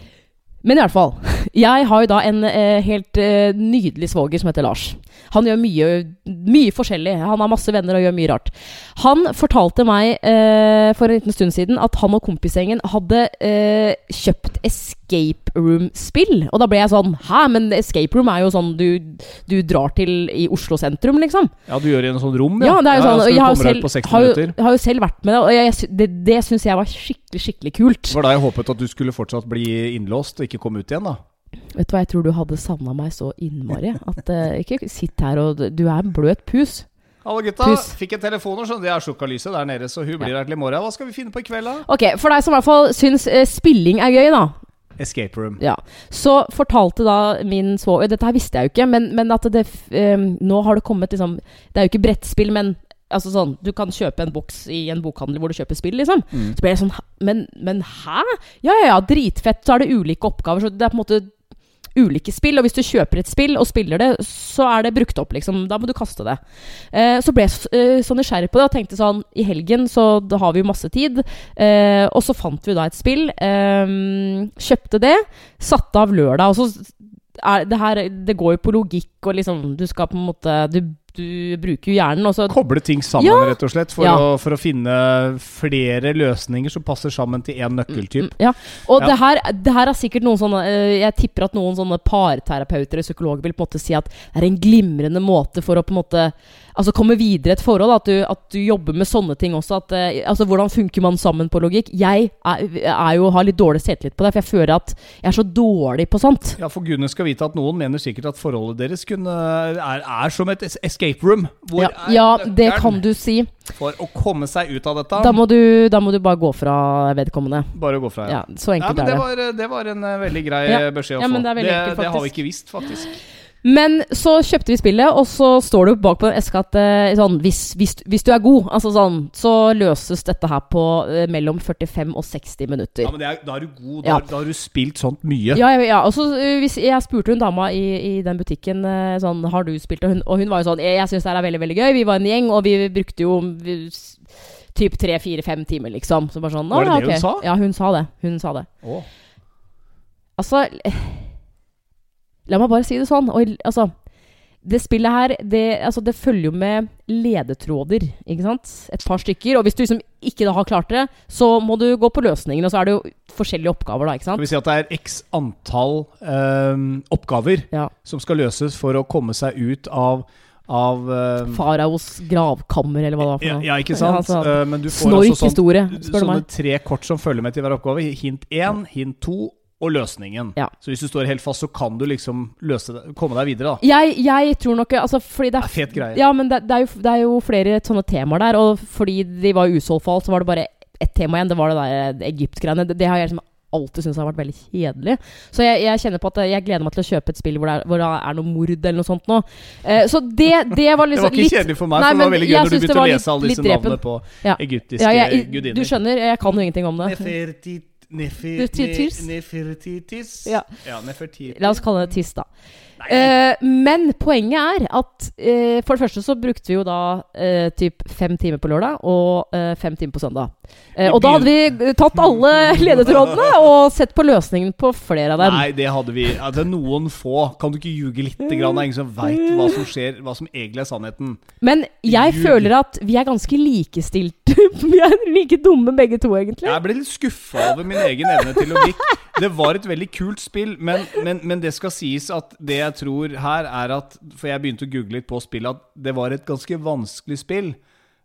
Men i hvert fall. Jeg har jo da en eh, helt eh, nydelig svoger som heter Lars. Han gjør mye, mye forskjellig. Han har masse venner og gjør mye rart. Han fortalte meg eh, for en liten stund siden at han og kompisgjengen hadde eh, kjøpt escape room-spill. Og da ble jeg sånn Hæ, men escape room er jo sånn du, du drar til i Oslo sentrum, liksom. Ja, du gjør det i en sånn rom, Ja, det er jo sånn. du jeg har jo selv, på 60 har jo, har jo selv vært med det, og jeg, det, det syns jeg var skikkelig, skikkelig kult. Det var da jeg håpet at du skulle fortsatt bli innlåst og ikke komme ut igjen, da. Vet du hva, jeg tror du hadde savna meg så innmari. At uh, Ikke sitt her og Du er en bløt pus. Hallo, gutta. Pus. Fikk en telefon, og. Det er sjokkalyset der nede, så hun blir her til i morgen. Hva skal vi finne på i kveld, da? Ok, For deg som i hvert fall syns eh, spilling er gøy, da. Escape room. Ja. Så fortalte da min svoger Dette her visste jeg jo ikke, men, men at det eh, Nå har det kommet liksom Det er jo ikke brettspill, men Altså sånn, Du kan kjøpe en boks i en bokhandel hvor du kjøper spill, liksom. Mm. Så ble jeg sånn men, men hæ? Ja, ja, ja, dritfett. Så er det ulike oppgaver. Så det er på en måte ulike spill. Og hvis du kjøper et spill og spiller det, så er det brukt opp, liksom. Da må du kaste det. Eh, så ble jeg så, eh, nysgjerrig på det og tenkte sånn I helgen så da har vi jo masse tid. Eh, og så fant vi da et spill. Eh, kjøpte det. Satte av lørdag. Og så er det her Det går jo på logikk og liksom Du skal på en måte Du du bruker jo hjernen. Også. Koble ting sammen, Ja. rett og slett, for, Ja. å, for å finne flere løsninger som passer sammen til én nøkkeltyp. Mm, Ja, og. Det, her, det her er sikkert noen sånne eh, Jeg tipper at noen sånne parterapeuter eller psykologer vil på en måte si at det er en glimrende måte for å på en måte Altså komme videre i et forhold. At du, at du jobber med sånne ting også. At, eh, altså Hvordan funker man sammen på logikk? Jeg er, er jo, har litt dårlig selvtillit på det, for jeg føler at jeg er så dårlig på sånt. Ja, for gudene skal vite at noen mener sikkert at forholdet deres kunne, er, er som et es- escape room. Hvor Ja, er ja, det kan du si. For å komme seg ut av dette. Da må du, da må du bare gå fra vedkommende. Bare gå fra, Ja, Så Ja, enkelt men er det det. var, det var en eh, veldig grei Ja. eh, beskjed å Ja, få. det det, det har vi ikke visst, faktisk. Men så kjøpte vi spillet, og så står det jo bak på en eske at eh, sånn, hvis, hvis, hvis du er god, altså sånn, så løses dette her på eh, mellom 45 og 60 minutter. Ja, men det er, Da er du god. Da, Ja. da har du spilt sånt mye. Ja, ja. Og så eh, hvis Jeg spurte hun dama i, i den butikken sånn, Har du spilt, og hun, og hun var jo sånn Jeg, jeg syns det her er veldig veldig gøy. Vi var en gjeng, og vi brukte jo vi, typ tre-fire-fem timer, liksom. Så bare sånn Var det «Å, det hun sa? Ja, hun sa det. Hun sa det. Å. Altså La meg bare si det sånn. Og, altså det spillet her, det, altså, det følger jo med ledetråder, ikke sant? Et par stykker. Og hvis du liksom ikke da har klart det, så må du gå på løsningen. Og så er det jo forskjellige oppgaver, da, ikke Skal vi si at det er x antall eh, oppgaver Ja. som skal løses for å komme seg ut av, av uh, Faraos gravkammer, eller hva det var ja, ja, ikke sant? Ja, altså, uh, men du får Snork altså sånn, sånne tre kort som følger med til hver oppgave. Hint 1, hint 2 og løsningen. Ja. Så hvis du står helt fast, så kan du liksom løse det, komme deg videre, da. Jeg, jeg tror nok altså, fordi det Det er, er fet greie. Ja, men det, det, er jo, det er jo flere sånne temaer der. Og fordi de var usolgt for alt, så var det bare ett tema igjen. Det var det der Egypt-greiene. Det, det har jeg liksom alltid syntes har vært veldig kjedelig. Så jeg, jeg kjenner på at jeg gleder meg til å kjøpe et spill hvor det er, hvor det er noe mord eller noe sånt nå. Eh, så det, det var Det liksom var ikke litt kjedelig for meg, Nei, for det var veldig gøy når du begynte å lese litt- alle disse navnene på Ja. egyptiske ja, jeg, gudinner. Du skjønner, jeg kan jo ingenting om det. Neferti- nefi- Nefertitis? Ja. ja nefertitis. La oss kalle det tiss, da. Eh, men poenget er at eh, for det første så brukte vi jo da eh, typ fem timer på lørdag og eh, fem timer på søndag. Eh, og da hadde vi tatt alle ledetrådene og sett på løsningen på flere av dem. Nei, det hadde vi altså, Noen få. Kan du ikke ljuge lite grann? Det er ingen som veit hva som skjer, hva som egentlig er sannheten. Men jeg Ljug. føler at vi er ganske likestilte. vi er like dumme begge to, egentlig. Jeg ble litt skuffa over min egen evne til logikk. Det var et veldig kult spill, men, men, men det skal sies at det jeg tror her, er at For jeg begynte å google litt på spillet, at det var et ganske vanskelig spill.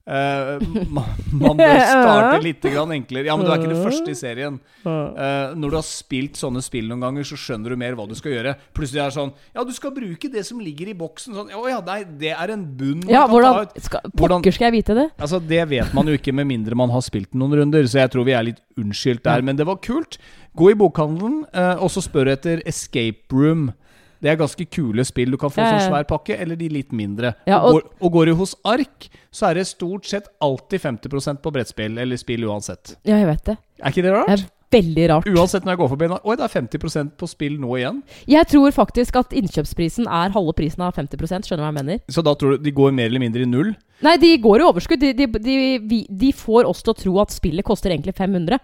Uh, man, man bør starte litt grann enklere. Ja, men du er ikke det første i serien. Uh, når du har spilt sånne spill noen ganger, så skjønner du mer hva du skal gjøre. Plutselig er det sånn Ja, du skal bruke det som ligger i boksen. Sånn, Å ja, nei, det er en bunn man Ja, kan ta hvordan ut. skal, Hvordan- Pokker skal jeg vite det? Altså, Det vet man jo ikke med mindre man har spilt noen runder, så jeg tror vi er litt unnskyldt der. Men det var kult. Gå i bokhandelen, uh, og så spør etter Escape Room. Det er ganske kule spill. Du kan få Ja, sånn svær pakke, eller de litt mindre. Ja, og, og- går, og går du hos Ark, så er det stort sett alltid 50% på brettspill, eller spill uansett. Ja, jeg vet det. Er ikke det rart? Det er veldig rart. Uansett når jeg går forbi Oi, det er 50% på spill nå igjen. Jeg tror faktisk at innkjøpsprisen er halve prisen av 50 Skjønner du hva jeg mener? Så da tror du de går mer eller mindre i null? Nei, de går i overskudd. De, de, de, de får oss til å tro at spillet koster egentlig 500.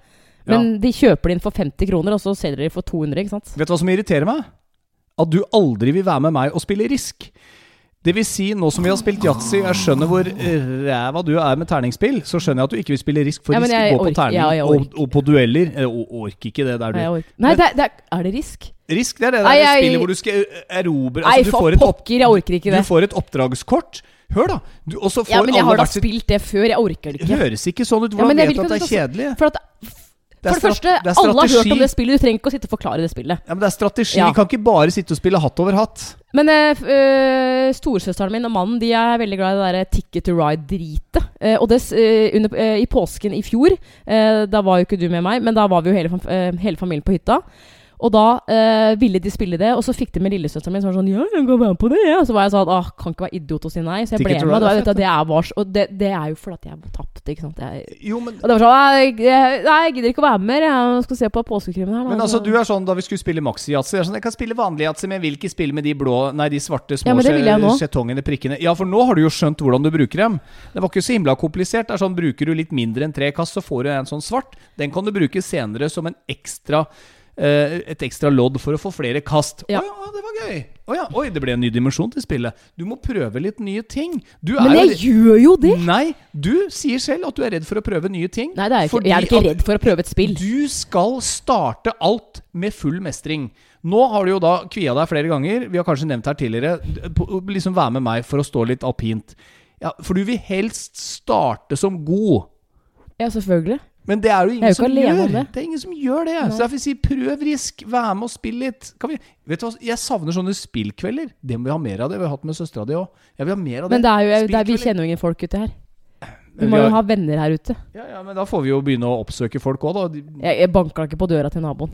Men de kjøper det inn for 50 kroner, og så selger de for 200, ikke sant? Vet du hva som irriterer meg? At du aldri vil være med meg og spille Risk. Det vil si, nå som vi har spilt yatzy, og jeg skjønner hvor ræva du er med terningspill, så skjønner jeg at du ikke vil spille Risk, for Ja, Risk går på terning ja, og, og på dueller. Jeg Orker ikke det der, du. Nei, Nei det, er- det er, er det risk? Risk, det er det der Nei, jeg- spillet hvor du skal erobre Nei, altså, du, for får et pokker, jeg orker ikke det. du får et oppdragskort. Hør, da! Du, og så får Ja, men jeg har da spilt det før. Jeg orker det Det ikke. høres ikke sånn ut. Hvordan ja, vet du at det er kjedelig? For, at, Det for det første, det er alle har hørt om det spillet. Du trenger ikke å sitte og forklare det spillet. Ja, men det er strategi. Ja. Vi kan ikke bare sitte og spille hatt over hatt. Men øh, storesøsteren min og mannen De er veldig glad i det der Ticket to Ride-dritet. Eh, og det, eh, under, I påsken i fjor, eh, da var jo ikke du med meg, men da var vi jo hele, hele familien på hytta. Og da eh, ville de spille det, og så fikk de med lillesøsteren min som var sånn Ja, jeg kan være på det, ja. Så var jeg sånn Åh, kan ikke være idiot og si nei. Så jeg ble med. Fett, det, er vars, og det, det er jo fordi jeg tapte, ikke sant. Jeg, Jo, men og det var sånn Nei, jeg, nei, jeg gidder ikke å være med mer. Jeg skal se på påskekrimmen her. da." Men altså, du er sånn da vi skulle spille maxi-yatzy. Jeg, sånn, jeg kan spille vanlig yatzy, men jeg vil ikke spille med de blå Nei, de svarte små Ja, det jeg skjetongene, prikkene. Ja, for nå har du jo skjønt hvordan du bruker dem. Det var ikke så himla komplisert. Det er sånn, Bruker du litt mindre enn tre kast, så får du en sånn svart. Den kan du bruke senere som en ekstra et ekstra lodd for å få flere kast. Ja. Å ja, det var gøy! Å ja, oi, det ble en ny dimensjon til spillet. Du må prøve litt nye ting. Du Men er jeg gjør jo det! Nei, du sier selv at du er redd for å prøve nye ting. Nei, det er jeg ikke. Jeg er ikke redd for å prøve et spill. Du skal starte alt med full mestring. Nå har du jo da kvia deg flere ganger. Vi har kanskje nevnt her tidligere. Liksom Vær med meg for å stå litt alpint. Ja, For du vil helst starte som god. Ja, selvfølgelig. Men det er jo ingen, er jo som gjør det. det. Er ingen som gjør det. Så derfor sier prøv risk. Vær med og spill litt. Kan vi, vet du hva, Jeg savner sånne spillkvelder. Det må vi ha mer av. det Vi har hatt med søstera di òg. Jeg vil ha mer av det. Men det er jo, det er, vi kjenner jo ingen folk ute her. Vi må jo ha venner her ute. ja, ja, men da får vi jo begynne å oppsøke folk òg, da. Jeg, jeg banka ikke på døra til naboen.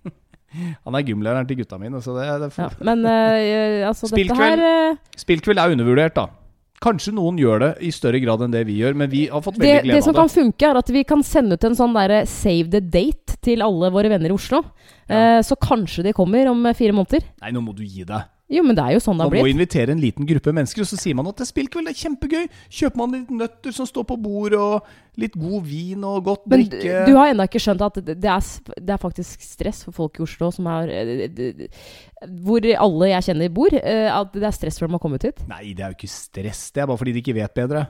Han er gymlæreren til gutta mine, så det, det Ja, men uh, altså, dette her uh... Spillkveld er undervurdert, da. Kanskje noen gjør det i større grad enn det vi gjør, men vi har fått det, veldig glede det som av det. kan funke, er at vi kan sende ut en sånn derre save the date til alle våre venner i Oslo. Eh, så kanskje de kommer om fire måneder. Nei, nå må du gi deg. Jo, men det er jo sånn det har blitt. Man må invitere en liten gruppe mennesker, og så sier man at det er spillkveld, det er kjempegøy. Kjøper man litt nøtter som står på bordet, og litt god vin og godt Men du, Men du har ennå ikke skjønt at det er, det er faktisk stress for folk i Oslo som er eh, Hvor alle jeg kjenner bor. eh, At det er stress for dem å komme ut hit. Nei, det er jo ikke stress, det er bare fordi de ikke vet bedre.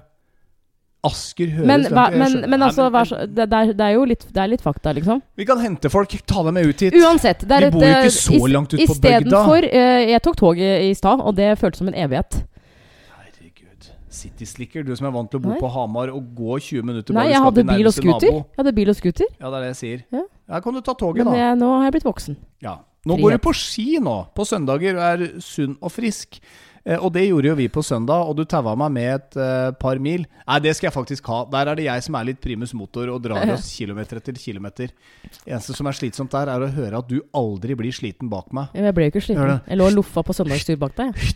Asker høres Men, hva, men, men altså, hva, det, er, det er jo litt, det er litt fakta, liksom. Vi kan hente folk, ta dem med ut hit. Uansett. Det er Vi bor jo ikke eh, så i, langt ut på Istedenfor uh, Jeg tok toget i stad, og det føltes som en evighet. Herregud. City Slicker, du som er vant til å bo Nei. på Hamar og gå 20 minutter Nei, jeg hadde bil og scooter. nabo. Jeg hadde bil og scooter Ja, det er det jeg sier. Ja. Her kan du ta toget, Men da. jeg, nå har jeg blitt voksen. Ja. Nå Frihet. går du på ski nå, på søndager, og er sunn og frisk. Eh, og det gjorde jo vi på søndag, og du taua meg med et eh, par mil. Nei, det skal jeg faktisk ha. Der er det jeg som er litt primus motor og drar oss kilometer etter kilometer. Eneste som er slitsomt der, er å høre at du aldri blir sliten bak meg. Jeg ble jo ikke sliten. Jeg lå og loffa på søndagstur bak deg.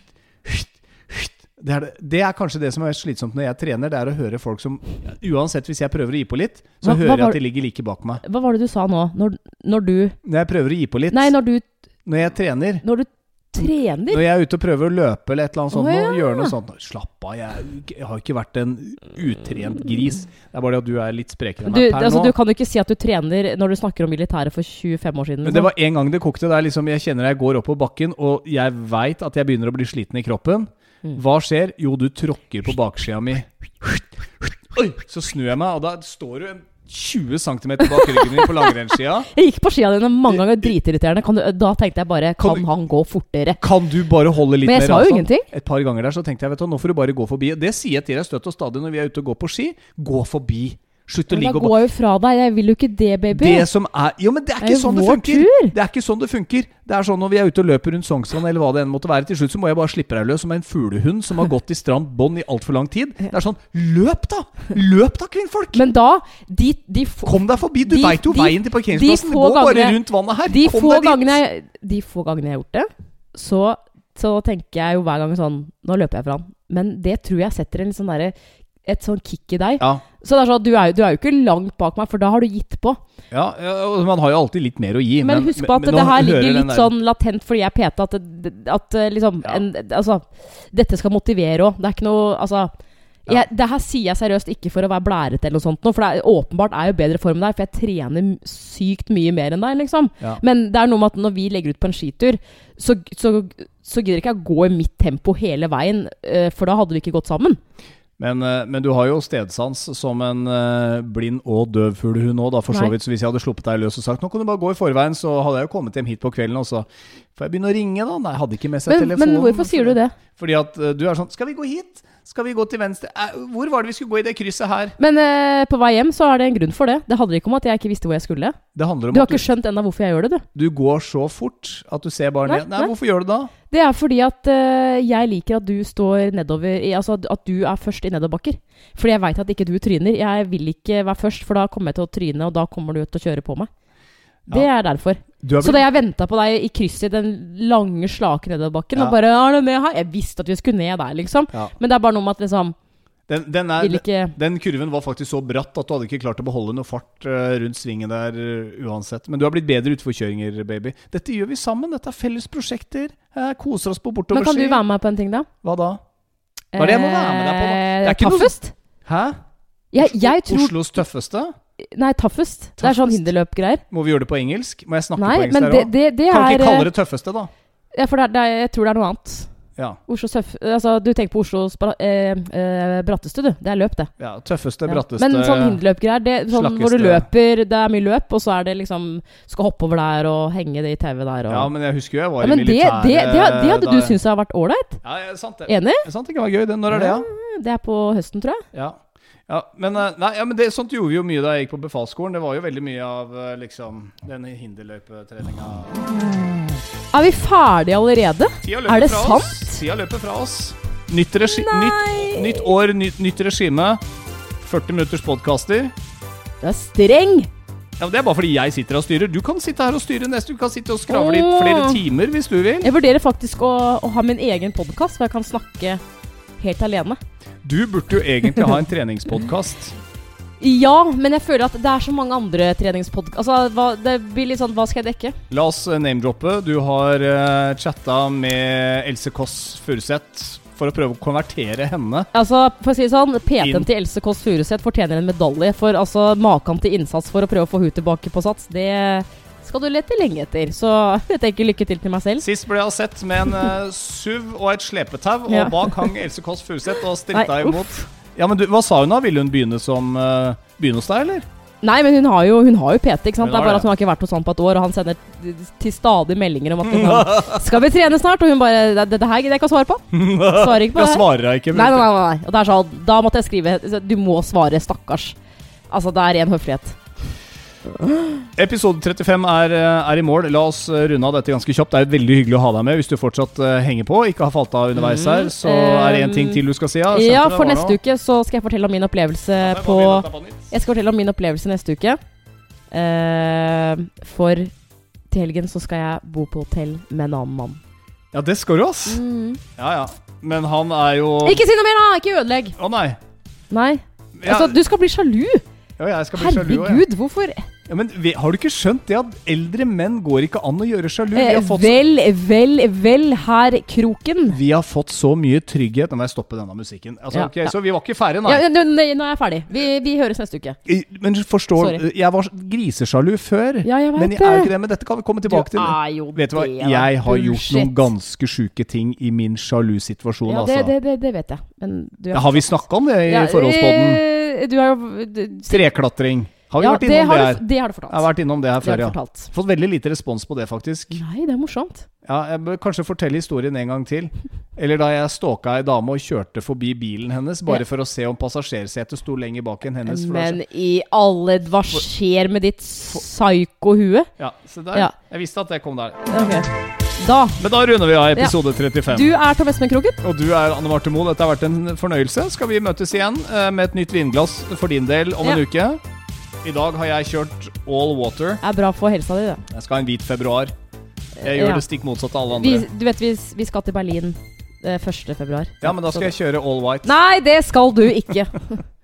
Det er, det, det er kanskje det som er slitsomt når jeg trener, det er å høre folk som Uansett hvis jeg prøver å gi på litt, så Hva- hva hører jeg at de ligger like bak meg. Hva var det du sa nå? Når, når du Når jeg prøver å gi på litt, Nei, når du, når jeg trener når du trener? Når jeg er ute og prøver å løpe eller et eller annet sånt, oh, ja. og gjøre noe sånt Slapp av, jeg, jeg har ikke vært en utrent gris. Det er bare det at du er litt sprekere enn Du, meg per altså, nå. du kan jo ikke si at du trener når du snakker om militæret for 25 år siden. Men det Liksom. var en gang det kokte. Det er liksom, jeg kjenner jeg går opp på bakken, og jeg veit at jeg begynner å bli sliten i kroppen. Mm. Hva skjer? Jo, du tråkker på baksida mi. Oi! Så snur jeg meg, og da står du 20 cm bak ryggen min på langrennsskia. Jeg gikk på skia dine mange ganger, dritirriterende. Kan du, da tenkte jeg bare Kan Kan han gå fortere? Kan du bare holde litt mer Men jeg mer sa jo altså. ingenting. Et par ganger der så tenkte jeg vet du, nå får du bare gå forbi. Og det sier jeg til deg støtt og stadig når vi er ute og går på ski. Gå forbi. Slutt å da ligge og går jeg jo fra deg. Jeg vil jo ikke det, baby. Det som er Jo, men det er Det er ikke sånn det funker! tur. Det er ikke sånn det funker. Det er sånn når vi er ute og løper rundt Sognsvann, eller hva det enn måtte være, til slutt så må jeg bare slippe deg løs som en fuglehund som har gått i stramt bånd i altfor lang tid. Det er sånn Løp, da! Løp da, kvinnfolk! Men da De, de få, Kom deg forbi! Du de- veit jo de- veien til parkeringsplassen. Gå Det går bare rundt vannet her. de Kom få, deg dit! jeg, de få gangene jeg har gjort det, så, så tenker jeg jo hver gang sånn Nå løper jeg fra han. Men det tror jeg setter en sånn derre et sånn kick i deg. Ja, Så det er sånn du er, jo- du er jo ikke langt bak meg, for da har du gitt på. ja, ja, og man har jo alltid litt mer å gi. Men, husk på at men det her ligger litt sånn latent fordi jeg peta at, at eh, liksom Ja. en, Altså, dette skal motivere òg. Det er ikke noe Altså Ja. jeg, det her sier jeg seriøst ikke for å være blærete eller noe sånt, for det er, åpenbart er jo bedre form enn deg, for jeg trener sykt mye mer enn deg, liksom. Ja. Men det er noe med at når vi legger ut på en skitur, så, så, så gidder ikke jeg å gå i mitt tempo hele veien, eh, for da hadde vi ikke gått sammen. Men, eh, men du har jo stedsans som en eh, blind og døv fuglehund òg, da, for så vidt. Så hvis jeg hadde sluppet deg løs og sagt nå kan du bare gå i forveien, så hadde jeg jo kommet hjem hit på kvelden, og så får jeg begynne å ringe, da. Nei, jeg hadde ikke med seg Men, telefonen. men hvorfor sier du det? Fordi at eh, du er sånn Skal vi gå hit? Skal vi gå til venstre? Eh, hvor var det vi skulle gå i det krysset her? Men eh, på vei hjem så er det en grunn for det. Det handler ikke om at jeg ikke visste hvor jeg skulle. Det handler om Du har ikke skjønt ennå hvorfor jeg gjør det, du. du går så fort at du ser bare ned. Nei, nei. hvorfor gjør du det da? Det er fordi at eh, jeg liker at du står nedover Altså at du er først i nedoverbakker. Fordi jeg veit at ikke du tryner. Jeg vil ikke være først, for da kommer jeg til å tryne, og da kommer du til å kjøre på meg. Det Ja. er derfor. Så da jeg venta på deg i krysset i den lange, slake nedoverbakken, Ja. og bare er du ned her? Jeg visste at vi skulle ned der, liksom. Ja. Men det er bare noe med at liksom Den, den, er, ikke den kurven var faktisk så bratt at du hadde ikke klart å beholde noe fart eh, rundt svingen der eh, uansett. Men du har blitt bedre utforkjøringer, baby. Dette gjør vi sammen. Dette er felles prosjekter. Jeg koser oss på bortover. Men kan du være med på en ting, da? Hva da? Hva er det jeg må være med deg på, da? Det er ikke noe- Taffest? Hæ? Jeg, jeg tror Oslos tøffeste? Nei, tøffest. Det er sånn hinderløpgreier. Må vi gjøre det på engelsk? Må jeg snakke Nei, på engelsk men der òg? Kan vi ikke kalle eh, det tøffeste, da? Ja, for det er, det er, jeg tror det er noe annet. Ja. Oslo tøff, Altså, du tenker på Oslos eh, eh, bratteste, du. Det er løp, det. ja tøffeste, Ja. bratteste Men sånn hinderløpgreier, det sånn hvor du løper, det er mye løp, og så er det liksom Skal hoppe over der og henge det i tauet der og Ja, men jeg husker jo jeg var Ja, i militæret det, det, det hadde da du syntes hadde vært ålreit? Ja, ja, sant det. Enig? Det sant det kan være gøy. Det. Når er det, ja? Det er på høsten, tror jeg. Ja. Ja men, eh, nei, ja, men det, sånt gjorde vi jo mye da jeg gikk på befalsskolen. Det var jo veldig mye av eh, liksom den hinderløypetreninga. Er vi ferdige allerede? Er det sant? oss. Tida løper fra oss. Nytt, regi nytt, nytt år, nytt, nytt regime. 40 minutters podkaster. Du er streng! Ja, men det er bare fordi jeg sitter og styrer. Du kan sitte her og styre neste. Du kan sitte og skravle i flere timer hvis du vil. Jeg vurderer faktisk å, å ha min egen podkast, hvor jeg kan snakke helt alene. Du burde jo egentlig ha en treningspodkast. Ja, men jeg føler at det er så mange andre treningspodkast... Altså, hva, det blir litt sånn Hva skal jeg dekke? La oss eh, name-droppe. Du har uh, chatta med Else Kåss Furuseth for å prøve å konvertere henne. Altså, for å si det sånn. PT-en til Else Kåss Furuseth fortjener en medalje. For altså, maken til innsats for å prøve å få henne tilbake på sats, det skal du lete lenge etter. Så jeg tenker lykke til til meg selv. Sist ble jeg sett med en uh, SUV og et slepetau, og Ja. bak hang Else Kåss Furuseth og stritta imot. Ja, men du, Hva sa hun da? Ville hun begynne som uh, Begynne hos deg, eller? Nei, men hun har jo, hun har jo PT, ikke sant. Det er bare at hun har ikke vært hos han på et år, og han sender til stadig meldinger om at liksom, Skal vi trene snart? Og hun bare Det, her gidder jeg ikke å svare på. Svarer ikke på Jeg det. svarer deg ikke. Nei, nei, nei, nei. Og det er sånn, da måtte jeg skrive Du må svare, stakkars. Altså, det er ren høflighet. Episode 35 er, eh, er i mål. La oss eh, runde av dette ganske kjapt. Det er veldig hyggelig å ha deg med hvis du fortsatt eh, henger på. Ikke har falt av underveis Mhm. her. Så er det én ting til du skal si. Ja, Ja, for neste noe. uke så skal jeg fortelle om min opplevelse Ja, på. Jeg skal fortelle om min opplevelse neste uke. Uh, for til helgen så skal jeg bo på hotell med en annen mann. Ja, det skal du, ass. Ja, ja. Men han er jo Ikke si noe mer, da! Ikke ødelegg! Å nei. Nei. Altså, du skal bli sjalu! ja, også, jeg. Hvorfor Ja, men har du ikke skjønt det at eldre menn går ikke an å gjøre sjalu? Vi eh, har fått, Vel, vel, vel, herr Kroken. vi har fått så mye trygghet Nå må jeg stoppe denne musikken. Altså, Ja, okay, ja. Så vi var ikke ferdige, nei. Ja, nå, nå er jeg ferdig. Vi, vi høres neste uke. Men forstår Sorry. Jeg var grisesjalu før. Ja, jeg men jeg er jo ikke det. Men dette kan vi komme tilbake til. er jo Vet du hva, jeg har gjort noen ganske sjuke ting i min sjalu-situasjon, Ja, det, altså. det, det, det vet jeg. Men du Ja, har vi snakka om det i Ja, forholdspodden? eh, Du har jo Treklatring. Har vi ja, vært det har, det her? du, det har du fortalt. Jeg har vært innom det her før, det ja. Fått veldig lite respons på det, faktisk. Nei, det er morsomt. Ja, Jeg bør kanskje fortelle historien en gang til. Eller da jeg stalka ei dame og kjørte forbi bilen hennes, bare Ja. for å se om passasjersetet sto lenger bak enn hennes. Men i alle Hva skjer med ditt psyko-hue? Ja, se der. Ja. Jeg visste at det kom der. Okay. Da. Men da runder vi av episode 35. Du er Tom Espen Kroken. Og du er Anne Marte Moe. Dette har vært en fornøyelse. Skal vi møtes igjen eh, med et nytt vinglass for din del om en uke? I dag har jeg kjørt all water. Det er bra for helsa di, det. Jeg skal ha en hvit februar. Jeg gjør Ja. det stikk motsatt av alle Vi, andre. du vet, vi, vi skal til Berlin eh, 1. februar. Ja, men da skal jeg kjøre all white. Nei, det skal du ikke.